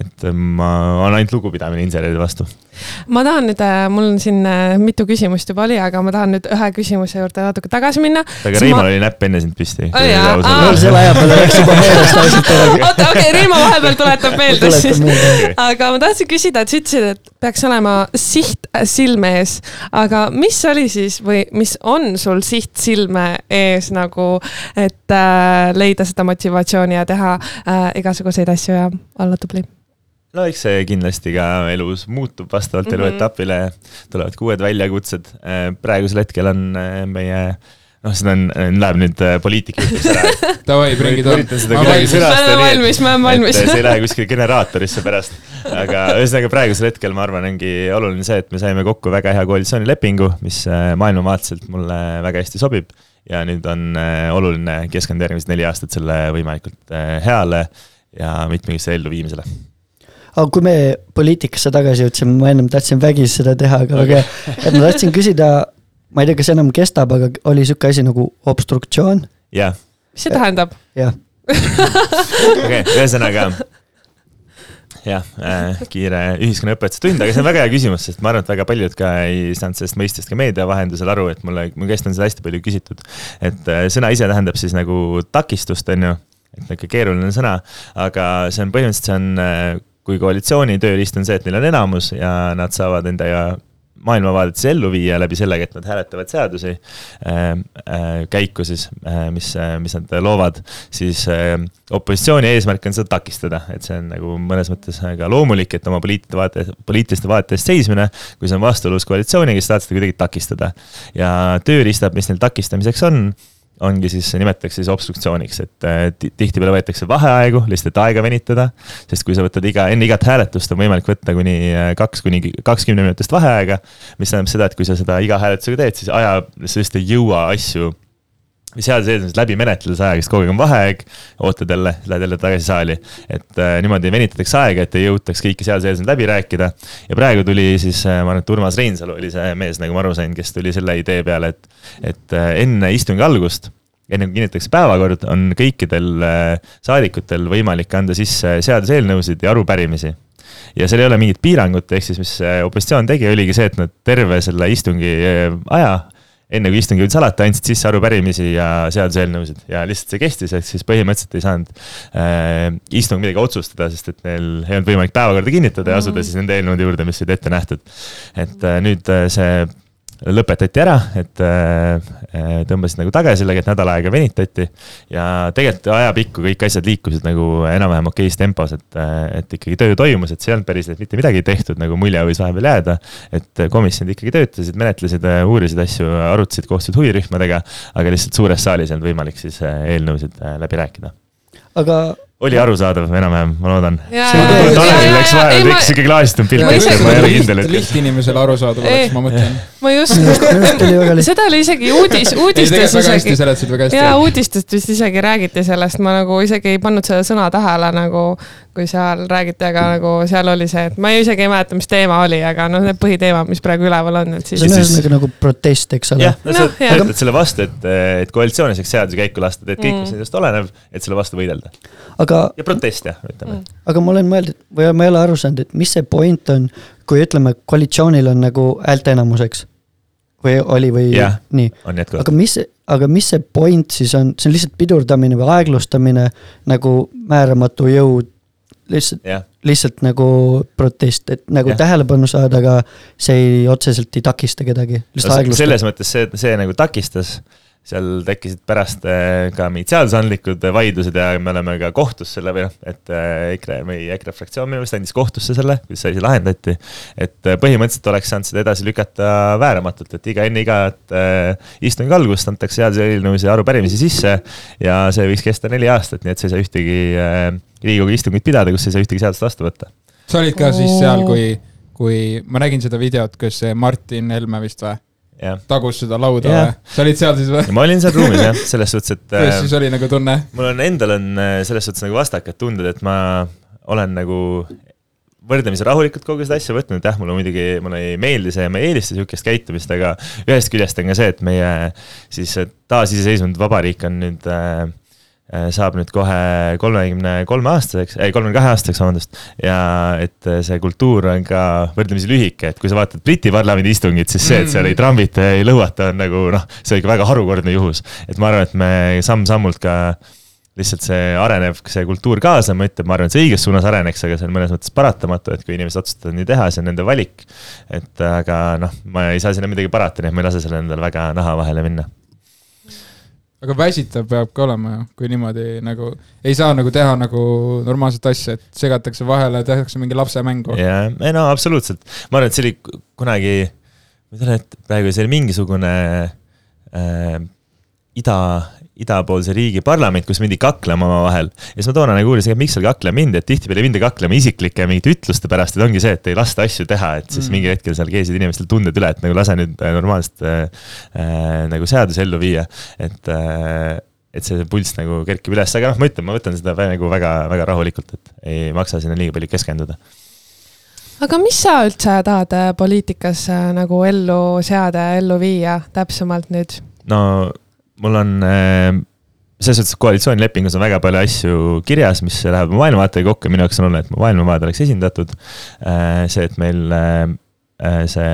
et ma olen ainult lugupidamine inseneride vastu. ma tahan nüüd, mul on siin äh, mitu küsimust juba oli, aga ma tahan nüüd ühe küsimuse juurde natuke tagasi minna. aga Reimal oli näpp enne sind püsti. Aa. mul selle aja peale läks juba meelest ausalt öeldes. (laughs) oota, okei okay,, Riimo vahepeal tuletab meelde siis. aga ma tahtsin küsida, et sa ütlesid, et peaks olema siht silme ees, aga mis oli siis või mis on sul siht silme ees nagu, et äh, leida seda motivatsiooni ja teha äh, igasuguseid asju ja olla tubli? No eks see kindlasti ka elus muutub vastavalt mm -hmm. Eluetapile, tulevad ka uued väljakutsed. praegusel hetkel on äh, meie noh, seda on, läheb nüüd äh, poliitika jutuks ära. (laughs) davai, bring it on. Ma kuidagi valmis. oleme nii, valmis, äh, see ei lähe (laughs) kuskile generaatorisse pärast. aga ühesõnaga praegusel hetkel ma arvan, ongi oluline see, et me saime kokku väga hea koalitsioonilepingu, mis äh, maailmavaateliselt mulle väga hästi sobib. ja nüüd on äh, oluline keskenduda järgmised neli aastat selle võimalikult äh, heale ja mitmekülgsele elluviimisele. Aga kui me poliitikasse tagasi jõudsime, ma ennem tahtsin vägisi seda teha, aga väga hea, et ma tahtsin küsida, ma ei tea, kas enam kestab, aga oli sihuke asi nagu obstruktsioon, jah, mis see tähendab? jah. (laughs) okei ühesõnaga jah äh,, kiire ühiskonnaõpetuse tund, aga see on väga hea küsimus, sest ma arvan, et väga paljud ka ei saanud sellest mõistest ka meedia vahendusel aru, et mulle, mu käest on seda hästi palju küsitud. et äh, sõna ise tähendab siis nagu takistust, on ju, et niisugune keeruline sõna, aga see on põhimõtteliselt, see on äh, kui koalitsiooni tööriist on see, et neil on enamus ja nad saavad endaga maailmavaadet siis ellu viia läbi sellega, et nad hääletavad seadusi äh, äh, käiku siis äh,, mis äh,, mis nad loovad, siis äh, opositsiooni eesmärk on seda takistada, et see on nagu mõnes mõttes ka loomulik, et oma poliitiliste vaate, poliitiliste vaate eest seismine, kui see on vastuolus koalitsiooniga, siis tahad seda kuidagi takistada. ja tööriistad, mis neil takistamiseks on, ongi siis, nimetatakse siis obstruktsiooniks, et äh, ti- tihtipeale võetakse vaheaegu lihtsalt, aega venitada. sest kui sa võtad iga, enne igat hääletust on võimalik võtta kuni äh, kaks kuni kakskümmend minutist vaheaega. mis tähendab seda, et kui sa seda iga hääletusega teed, siis aja, sa just ei jõua asju või seaduseelnõusid läbi menetleda see aeg, sest kogu aeg on vaheaeg, ootad jälle, lähed jälle tagasi saali. et äh, niimoodi venitatakse aega, et ei jõutaks kõiki seaduseelnõusid läbi rääkida. ja praegu tuli siis, ma arvan, et Urmas Reinsalu oli see mees, nagu ma aru sain, kes tuli selle idee peale, et, et äh, enne istungi algust enne kui kinnitatakse päevakord, on kõikidel äh, saadikutel võimalik anda sisse seaduseelnõusid ja arupärimisi ja seal ei ole mingit piirangut, ehk siis mis äh, opositsioon tegi, oligi see, et nad terve selle istungi äh, aja enne kui istung jõudis alata, andsid sisse arupärimisi ja seaduseelnõusid ja lihtsalt see kestis, ehk siis põhimõtteliselt ei saanud äh, istung midagi otsustada, sest et neil ei olnud võimalik päevakorda kinnitada ja asuda Mhm. siis nende eelnõude juurde, mis olid ette nähtud. et äh, nüüd äh, see lõpetati ära, et äh, äh, tõmbasid nagu tagasi sellega, et nädal aega venitati. ja tegelikult ajapikku kõik asjad liikusid nagu enam-vähem okeis tempos, et, äh, et ikkagi töö toimus, et see ei olnud päriselt mitte midagi tehtud, nagu mulje võis vahepeal jääda. et komisjonid ikkagi töötasid, menetlesid, uurisid asju, arutasid, kohtusid huvirühmadega, aga lihtsalt suures saalis ei olnud võimalik siis eelnõusid läbi rääkida. aga oli arusaadav enam-vähem, ma loodan. Tanelil läks ma- tekkis siuke klaasistunud pilt, Ma et isegi- ma ei ole kindel, et. lihtinimesele arusaadav oleks, ma mõtlen. ma just seda oli isegi uudis, ei, uudistes isegi. seletasid, väga hästi. jaa, uudistest vist isegi räägiti sellest, ma nagu isegi ei pannud seda sõna tähele nagu, kui seal räägiti, aga nagu seal oli see, et ma ei isegi ei mäleta, mis teema oli, aga noh, need põhiteemad, mis praegu üleval on, et see siis on siis- ühesõnaga nagu protest, eks ole jah, no Noh, sa jah. töötad selle vastu, et, et koalitsioon ei saaks seadusi käiku lasta, teed kõik, mis Mm. nendest oleneb, et selle vastu võidelda. aga, ja protest jah, ütleme Mm. aga ma olen mõelnud, või ma ei ole aru saanud, et mis see point on, kui ütleme, koalitsioonil on nagu häälteenamuseks. või oli või Jah. nii, on aga mis, aga mis see point siis on, see on lihtsalt pidurdamine või aeglustamine nagu määramatu jõud, lihtsalt, jah, lihtsalt nagu protest, et nagu Jah. tähelepanu saada, aga see ei otseselt ei takista kedagi, lihtsalt aeglustab. selles mõttes see, see nagu takistas, seal tekkisid pärast äh, ka mingid seadusandlikud vaidlused ja me oleme ka kohtus selle või noh, et äh, EKRE või EKRE fraktsioon minu meelest andis kohtusse selle, kuidas see asi lahendati. et äh, põhimõtteliselt oleks saanud seda edasi lükata vääramatult, et iga enne igat äh, istungi algust antakse seaduseelnõusid ja arupärimisi sisse ja see võiks kesta neli aastat, nii et sa ei saa ühtegi äh, Riigikogu istungit pidada, kus sa ei saa ühtegi seadust vastu võtta. sa olid ka siis seal, kui, kui ma nägin seda videot, kus see Martin Helme vist või, jah, tagus seda lauda Jah. või? sa olid seal siis või? ja ma olin seal ruumis jah, selles (laughs) suhtes, et kuidas äh, siis oli nagu tunne? mul on endal on äh, selles suhtes nagu vastakad tunded, et ma olen nagu võrdlemisi rahulikult kogu seda asja võtnud, jah, mulle muidugi, mulle ei meeldi see ja ma ei eelista sihukest käitumist, aga ühest küljest on ka see, et meie siis taasiseseisvunud vabariik on nüüd äh, äh, saab nüüd kohe kolmekümne kolme aastaseks, ei kolmekümne kahe aastaseks, vabandust. ja et äh, see kultuur on ka võrdlemisi lühike, et kui sa vaatad Briti parlamendi istungit, siis see, et seal ei trambita ja ei lõuata, on nagu noh, see on ikka väga harukordne juhus. et ma arvan, et me samm-sammult ka lihtsalt see arenev see kultuur kaasa, ma ütlen, ma arvan, et see õiges suunas areneks, aga see on mõnes mõttes paratamatu, et kui inimesed otsustavad nii teha, see on nende valik. et aga noh, ma ei saa sinna midagi parata, nii et ma ei lase sellele endale väga naha vahele minna. Aga väsitav peab ka olema ju, kui niimoodi nagu ei saa nagu teha nagu normaalset asja, et segatakse vahele, tehakse mingi lapse mängu. ja, ei no absoluutselt, ma arvan, et see oli kunagi, ma ei tea, et praegu see oli mingisugune äh, ida, idapoolse riigi parlament, kus mindi kaklema omavahel. ja siis ma toona nagu uurisin, et miks seal kaklema mindi, et tihtipeale ei minda kaklema isiklike mingite ütluste pärast, et ongi see, et ei lasta asju teha, et siis Mm. mingil hetkel seal keesid inimestel tunded üle, et nagu lase nüüd äh, normaalselt äh, äh, nagu seadusi ellu viia, et äh, et see pulss nagu kerkib üles, aga noh, ma ütlen, ma võtan seda nagu väga, väga rahulikult, et ei maksa sinna liiga palju keskenduda. aga mis sa üldse tahad äh, poliitikas nagu ellu seada ja ellu viia täpsemalt nüüd? no mul on äh, selles suhtes koalitsioonilepingus on väga palju asju kirjas, mis lähevad mu maailmavaatega kokku ja minu jaoks on oluline, et mu maailmavaade oleks esindatud. see, et meil äh, äh, see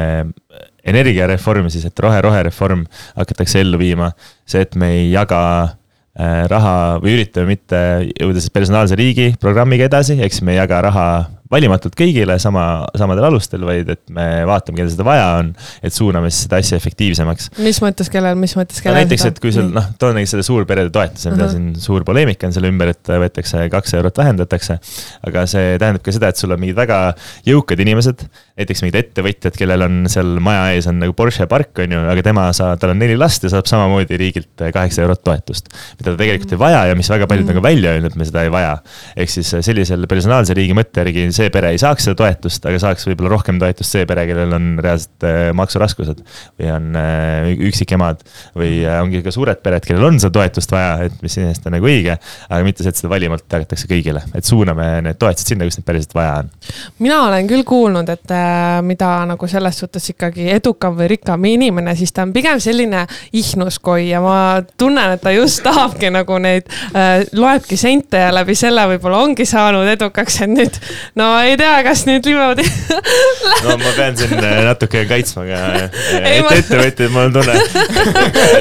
energiareform siis, et rohe-rohereform hakatakse ellu viima, see, et me ei jaga äh, raha või üritame mitte jõuda siis personaalse riigi programmiga edasi, siis me ei jaga raha valimatult kõigile sama, samadel alustel, vaid et me vaatame, kellel seda vaja on, et suuname siis seda asja efektiivsemaks. mis mõttes kellel, mis mõttes no kellel? näiteks, et kui sul noh, toon näiteks selle suurperede toetuse, mida Ahah. siin suur poleemika on selle ümber, et võetakse kaks eurot vähendatakse. aga see tähendab ka seda, et sul on mingid väga jõukad inimesed, näiteks mingid ettevõtjad, kellel on seal maja ees on nagu Porsche park on ju, aga tema saab, tal on neli last ja saab samamoodi riigilt kaheksa eurot toetust. mida ta tegelikult ei vaja ja mis väga paljud Mm. nagu välja öelnud, et me seda ei vaja. ehk siis sellisel personaalse riigi mõtte järgi see pere ei saaks seda toetust, aga saaks võib-olla rohkem toetust see pere, kellel on reaalselt äh, maksuraskused. või on äh, üksikemad või äh, ongi ka suured pered, kellel on seda toetust vaja, et mis iseenesest on nagu õige. aga mitte see, et seda valimalt jagatakse kõigile, et suuname need toetused sinna, kus neid päriselt vaja on. mina olen küll kuulnud, et mida nagu selles suhtes ikkagi edukam või rikkam inimene, siis ta on pigem selline ihnuskoi ja ma tunnen, et ta just tahabki nagu neid äh,, loebki sente ja läbi selle võib-olla ongi saanud edukaks, et nüüd no ei tea, kas nüüd niimoodi (laughs) no ma pean siin äh, natuke kaitsma ka et ma- ettevõtjaid, mul on tunne,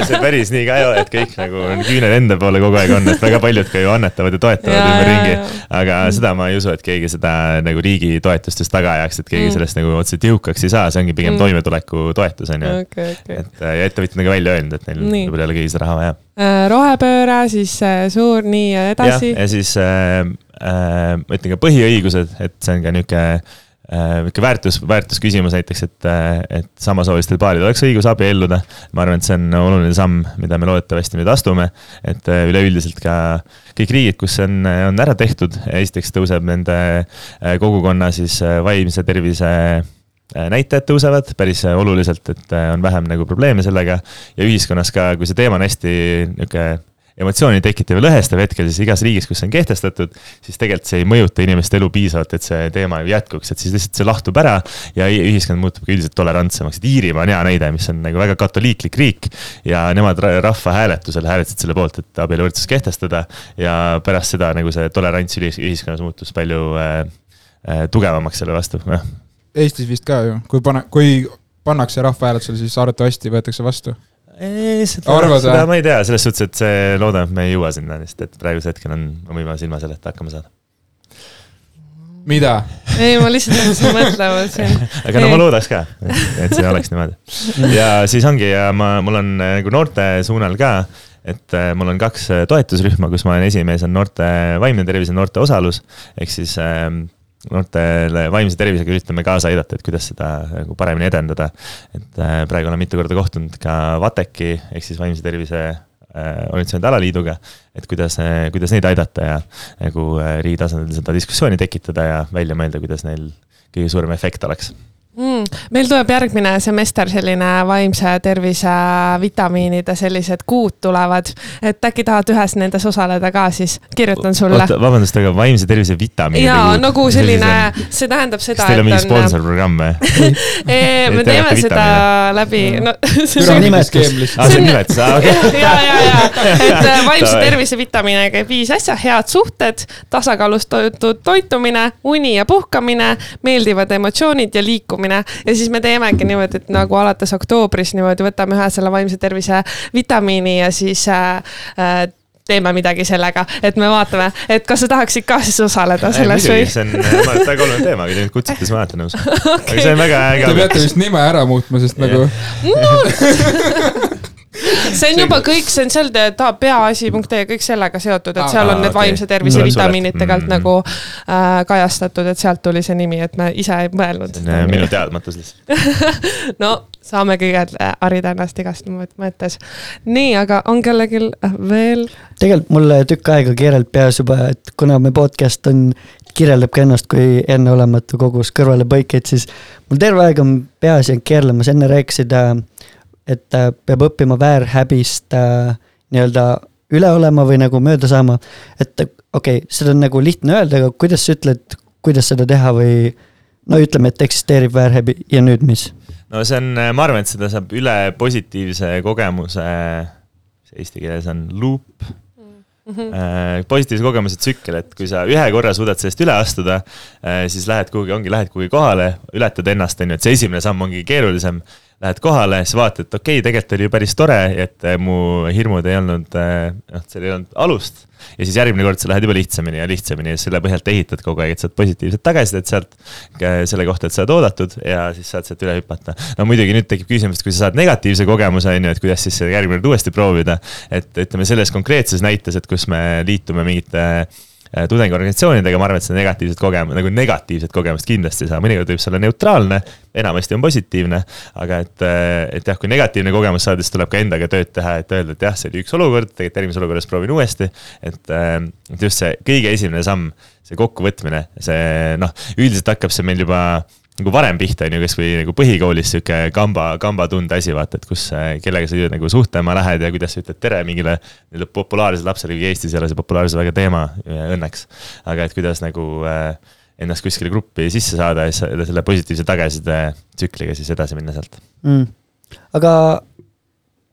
see päris nii ka ei ole, et kõik nagu on küüned enda poole kogu aeg on, et väga paljud ka ju annetavad ja toetavad ümberringi aga seda ma ei usu, et keegi seda nagu riigi toetust just taga ajaks, et keegi Mm. sellest nagu otseselt jõukaks ei saa, see ongi pigem Mm. toimetuleku toetus on ju. okei, okei. et äh, ja ettevõtjad on ka välja öelnud, et neil võib-olla ei ole kõigil seda raha vaja. Äh, rohepööre, siis suur nii ja edasi. ja siis äh, äh, ma ütlen ka põhiõigused, et see on ka nihuke äh, nihuke väärtus, väärtusküsimus näiteks, et, äh, et samasoolistel paaridel oleks õigus abielluda. ma arvan, et see on oluline samm, mida me loodetavasti nüüd astume, et äh, üleüldiselt ka kõik riigid, kus see on, on ära tehtud, esiteks tõuseb nende kogukonna siis vaimse tervise näitajad tõusevad päris oluliselt, et on vähem nagu probleeme sellega ja ühiskonnas ka, kui see teema on hästi nihuke emotsiooni tekitav ja lõhestav hetkel, siis igas riigis, kus see on kehtestatud, siis tegelikult see ei mõjuta inimeste elu piisavalt, et see teema jätkuks, et siis lihtsalt see lahtub ära ja ühiskond muutub ka üldiselt tolerantsemaks, et Iirimaa on hea näide, mis on nagu väga katoliiklik riik ja nemad ra- rahvahääletusel hääletasid selle poolt, et abieluvõrdsus kehtestada ja pärast seda nagu see tolerants ühiskonnas muutus palju äh, äh, tugevamaks selle vastu, noh. Eestis vist ka ju, kui pane, kui pannakse rahvahääletusele, siis arvatavasti võetakse vastu. Ei, seda, Arvad, seda või? ma ei tea, selles suhtes, et see, loodan, et me ei jõua sinna, sest et praegusel hetkel on, on võimalus ilma selleta hakkama saada. mida? ei, ma lihtsalt hakkasin (laughs) mõtlema siin. aga no Ei. ma loodaks ka, et see oleks niimoodi. ja siis ongi ja ma, mul on äh, nagu noorte suunal ka, et äh, mul on kaks äh, toetusrühma, kus ma olen esimees, on noorte vaimne tervis ja noorte osalus. ehk siis ähm, noortele vaimse tervisega üritame kaasa aidata, et kuidas seda nagu paremini edendada. et äh, praegu olen mitu korda kohtunud ka VATEC-i ehk siis vaimse tervise äh, organisatsioonide alaliiduga, et kuidas, kuidas neid aidata ja nagu äh, riigi tasandil seda diskussiooni tekitada ja välja mõelda, kuidas neil kõige suurem efekt oleks. Meil tuleb järgmine semester selline vaimse tervise vitamiinide sellised kuud tulevad, et äkki tahad ühes nendes osaleda ka, siis kirjutan sulle. oota, vabandust, aga vaimse tervise vitamiinid ja nagu selline, see tähendab kas seda, teil on mingi et on. sponsorprogramm või? (laughs) (laughs) Ee, me Te teeme seda läbi, no (laughs) see Püramiidi on nimetus. skeem lihtsalt. aa, see on nimetus, aa okei. ja, ja, ja, et äh, vaimse tervise vitamiine käib viis asja, head suhted, tasakaalustatud toitumine, uni ja puhkamine, meeldivad emotsioonid ja liikumine. Ja siis me teemegi niimoodi, et nagu alates oktoobris niimoodi võtame ühe selle vaimse tervise vitamiini ja siis äh, äh, teeme midagi sellega, et me vaatame, et kas sa tahaksid ka siis osaleda selles või muidugi,? see on, et väga oluline teema, kui te mind kutsute, siis ma alati nõus. (laughs) aga see on väga Te äge peate. vist nime ära muutma, sest nagu (laughs) (laughs) (laughs) see on juba kõik, see on seal ta peaasi.ee kõik sellega seotud, et Aa, seal on need vaimse tervise vitamiinid tegelikult Mm. nagu äh, kajastatud, et sealt tuli see nimi, et me ise ei mõelnud. äh, minu teadmatus lihtsalt. (laughs) no saame kõigepealt äh, harida ennast igast mõt- mõttes. nii, aga on kellelgi äh, veel? tegelikult mulle tükk aega keerelt peas juba, et kuna me podcast on, kirjeldab ka ennast kui enneolematu kogus kõrvalepõikeid, siis mul terve aeg on peas jäänud keerlemas, enne rääkisid, et äh, peab õppima väärhäbist äh, nii-öelda üle olema või nagu mööda saama. et okei okay,, seda on nagu lihtne öelda, aga kuidas sa ütled, kuidas seda teha või no ütleme, et eksisteerib väärhäbi ja nüüd mis? no see on, ma arvan, et seda saab üle positiivse kogemuse, mis eesti keeles on loop äh, positiivse kogemuse tsükkel, et kui sa ühe korra suudad sellest üle astuda äh,, siis lähed kuhugi, ongi, lähed kuhugi kohale, ületad ennast, on ju, et see esimene samm ongi keerulisem. Lähed kohale, siis vaatad, et okei okay,, tegelikult oli ju päris tore, et äh, mu hirmud ei olnud, noh, seal ei olnud alust. ja siis järgmine kord sa lähed juba lihtsamini ja lihtsamini ja selle põhjalt ehitad kogu aeg, et saad positiivset tagasisidet sealt selle kohta, et sa oled oodatud ja siis saad sealt üle hüpata. no muidugi nüüd tekib küsimus, et kui sa saad negatiivse kogemuse, on ju, et kuidas siis järgmine kord uuesti proovida. et ütleme selles konkreetses näites, et kus me liitume mingite tudengiorganisatsioonidega, ma arvan, et seda negatiivset kogemust, nagu negatiivset kogemust kindlasti ei saa, mõnikord võib see olla neutraalne, enamasti on positiivne. aga et, et jah, kui negatiivne kogemus saada, siis tuleb ka endaga tööd teha, et öelda, et jah, see oli üks olukord, tegelikult järgmises olukorras proovin uuesti. et, et just see kõige esimene samm, see kokkuvõtmine, see noh, üldiselt hakkab see meil juba nagu varem pihta, on ju, kasvõi nagu põhikoolis sihuke kamba, kambatunde asi, vaata, et kus, kellega sa nagu suhtlema lähed ja kuidas sa ütled tere mingile nii-öelda populaarsele lapsele, kuigi Eestis ei ole see populaarsus väga teema, õnneks. aga et kuidas nagu äh, ennast kuskile gruppi sisse saada ja siis selle positiivse tagasiside tsükliga siis edasi minna sealt mm.. aga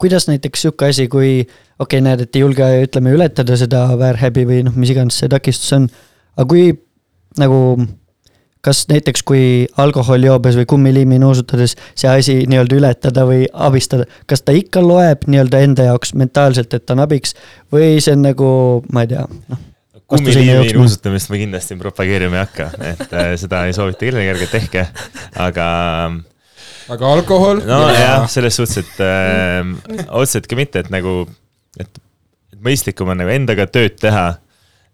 kuidas näiteks sihuke asi, kui okei okay,, näed, et ei julge, ütleme, ületada seda väärhäbi või noh, mis iganes see takistus on, aga kui nagu kas näiteks, kui alkoholi joobes või kummiliimi nuusutades see asi nii-öelda ületada või abistada, kas ta ikka loeb nii-öelda enda jaoks mentaalselt, et ta on abiks või see on nagu, ma ei tea, noh kummiliimi nuusutamist ma kindlasti propageerima ei hakka, et äh, seda ei soovita kellelegi, ärge tehke, aga. aga alkohol? nojah, selles suhtes, et äh, otseselt ka mitte, et nagu, et mõistlikum on nagu endaga tööd teha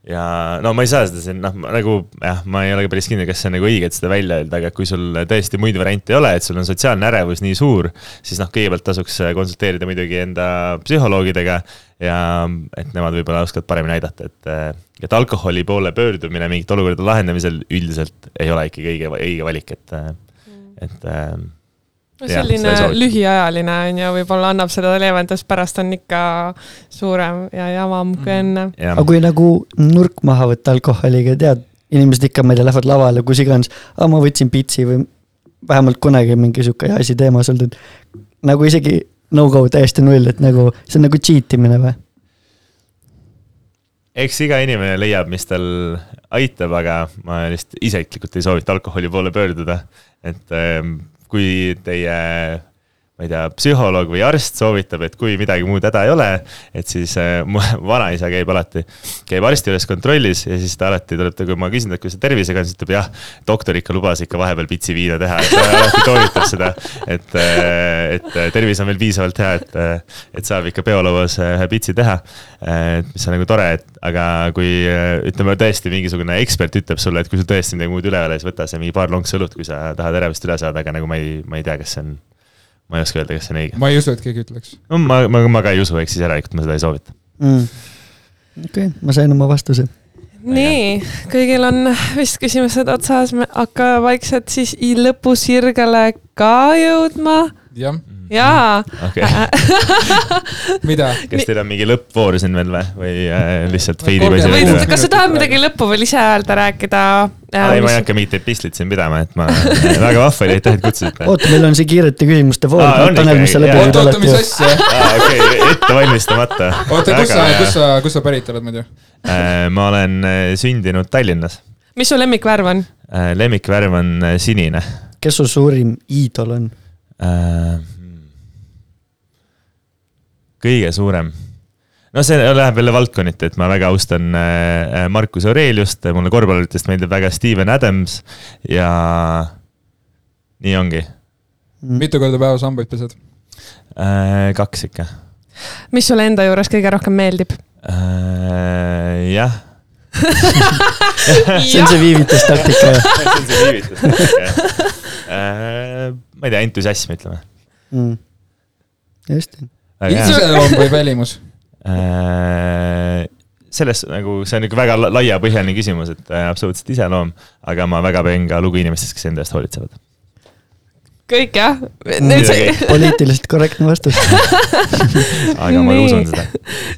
ja no ma ei saa seda siin, noh, nagu jah, ma ei ole ka päris kindel, kas see on nagu õige, et seda välja öelda, aga kui sul tõesti muid variante ei ole, et sul on sotsiaalne ärevus nii suur, siis noh, kõigepealt tasuks konsulteerida muidugi enda psühholoogidega ja et nemad võib-olla oskavad paremini aidata, et, et alkoholi poole pöördumine mingite olukordade lahendamisel üldiselt ei ole ikkagi õige, õige valik, et, et no selline lühiajaline on ju, võib-olla annab seda leevendust, pärast on ikka suurem ja javam kui mhm. enne. aga kui nagu nurk maha võtta alkoholiga, tead, inimesed ikka, ma ei tea, lähevad lavale, kus iganes, aa, ma võtsin pitsi või vähemalt kunagi mingi sihuke asi teemas olnud, et nagu isegi no-go täiesti null, et nagu see on nagu cheat imine või? eks iga inimene leiab, mis tal aitab, aga ma lihtsalt isiklikult ei soovita alkoholi poole pöörduda. et ähm, kui teie ma ei tea, psühholoog või arst soovitab, et kui midagi muud häda ei ole, et siis äh, mu (laughs) vanaisa käib alati, käib arsti juures kontrollis ja siis ta alati tuleb, kui ma küsin talt, kuidas ta tervisega on, siis ütleb jah, doktor ikka lubas ikka vahepeal pitsi viina teha, et ta alati toonitab seda, et, äh, et tervis on veel piisavalt hea, et, äh, et saab ikka peolauas ühe pitsi teha. mis on nagu tore, et aga kui ütleme tõesti mingisugune ekspert ütleb sulle, et kui sul tõesti midagi muud üle ei ole, siis võta see mingi paar lonksu õlut, kui sa tahad ärevust üle saada, aga nagu ma ei, ma ei tea, kas see on ma ei oska öelda, kas see on õige. ma ei usu, et keegi ütleks. no ma, ma, ma ka ei usu, ehk siis järelikult ma seda ei soovita mm.. okei okay,, ma sain oma vastuse. nii, kõigil on vist küsimused otsas, me hakkame vaikselt siis lõpusirgele ka jõudma. jah jaa okay. (laughs) mida? kas teil on mingi lõppvoor siin veel või, või äh, lihtsalt veidi või või kas sa tahad midagi lõppu veel ise öelda, rääkida äh,? ei, ma ei hakka mingit epistlit siin pidama, et ma, väga vahva oli, aitäh, et kutsusite. oota, meil on siin kiirete küsimuste voor. Tanel, mis sa läbi oota, oota, mis asja? okei, ette valmistamata. oota, kus sa, kus sa, kus sa pärit oled muidu äh,? ma olen äh, sündinud Tallinnas. mis su lemmikvärv on äh,? lemmikvärv on äh, sinine. kes su suurim iidol on äh,? Kõige suurem no see läheb jälle valdkonniti, et ma väga austan äh, Marcus Aureliust, mulle korvpalluritest meeldib väga Steven Adams ja nii ongi. Mitu korda päevas hambaid pesed? Äh, kaks ikka. mis sulle enda juures kõige rohkem meeldib? Äh, jah (laughs) (laughs) see on see viivitustaktika see on see viivitustaktika ma ei tea, entusiasm, ütleme mm.. just iseloom või välimus? Äh, selles nagu, see on ikka väga laiapõhjaline küsimus, et äh, absoluutselt iseloom, aga ma väga pean ka lugu inimestest, kes enda eest hoolitsevad kõik jah? poliitiliselt korrektne vastus (laughs) aga ma usun seda.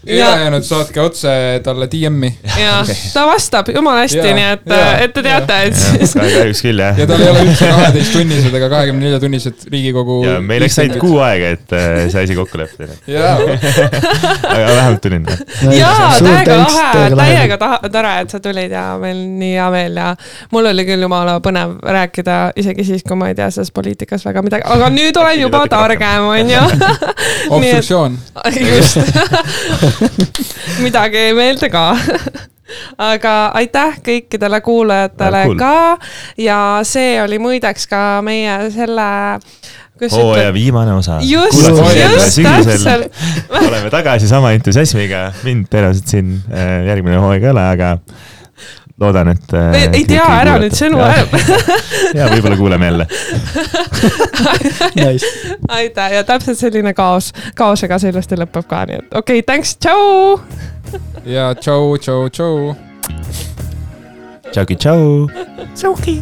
ülejäänud saatke otse talle DM-i. ja okay., (laughs) ta vastab jumala hästi, nii et, et te teate, et siis. kahjuks küll jah. ja tal ei ole üldse kaheteisttunnised ega kahekümne nelja tunnised Riigikogu. ja meil läks ainult kuu aega, et äh, see asi kokku leppida. (laughs) aga vähemalt tulin. jaa, täiega lahe, täiega tore, et sa tulid ja meil nii hea meel ja mul oli küll jumala põnev rääkida isegi siis, kui ma ei tea sellest poliitikast selles väga midagi, aga nüüd olen juba targem, onju. (laughs) obstruktsioon. just (laughs) midagi ei meeldi ka (laughs) aga aitäh kõikidele kuulajatele cool. ka ja see oli muideks ka meie selle hooaja viimane osa. just, just, täpselt. oleme tagasi sama entusiasmiga, mind tõenäoliselt siin äh, järgmine hooaeg ei ole, aga loodan, et. ei tea ära nüüd sõnu ära. ja võib-olla kuuleme jälle. (laughs) Nice. aitäh ja täpselt selline kaos, kaosega see ilusti lõpeb ka, nii et okei okay,, thanks, tšau. ja tšau, tšau, tšau. tšauki, tšau. Suki.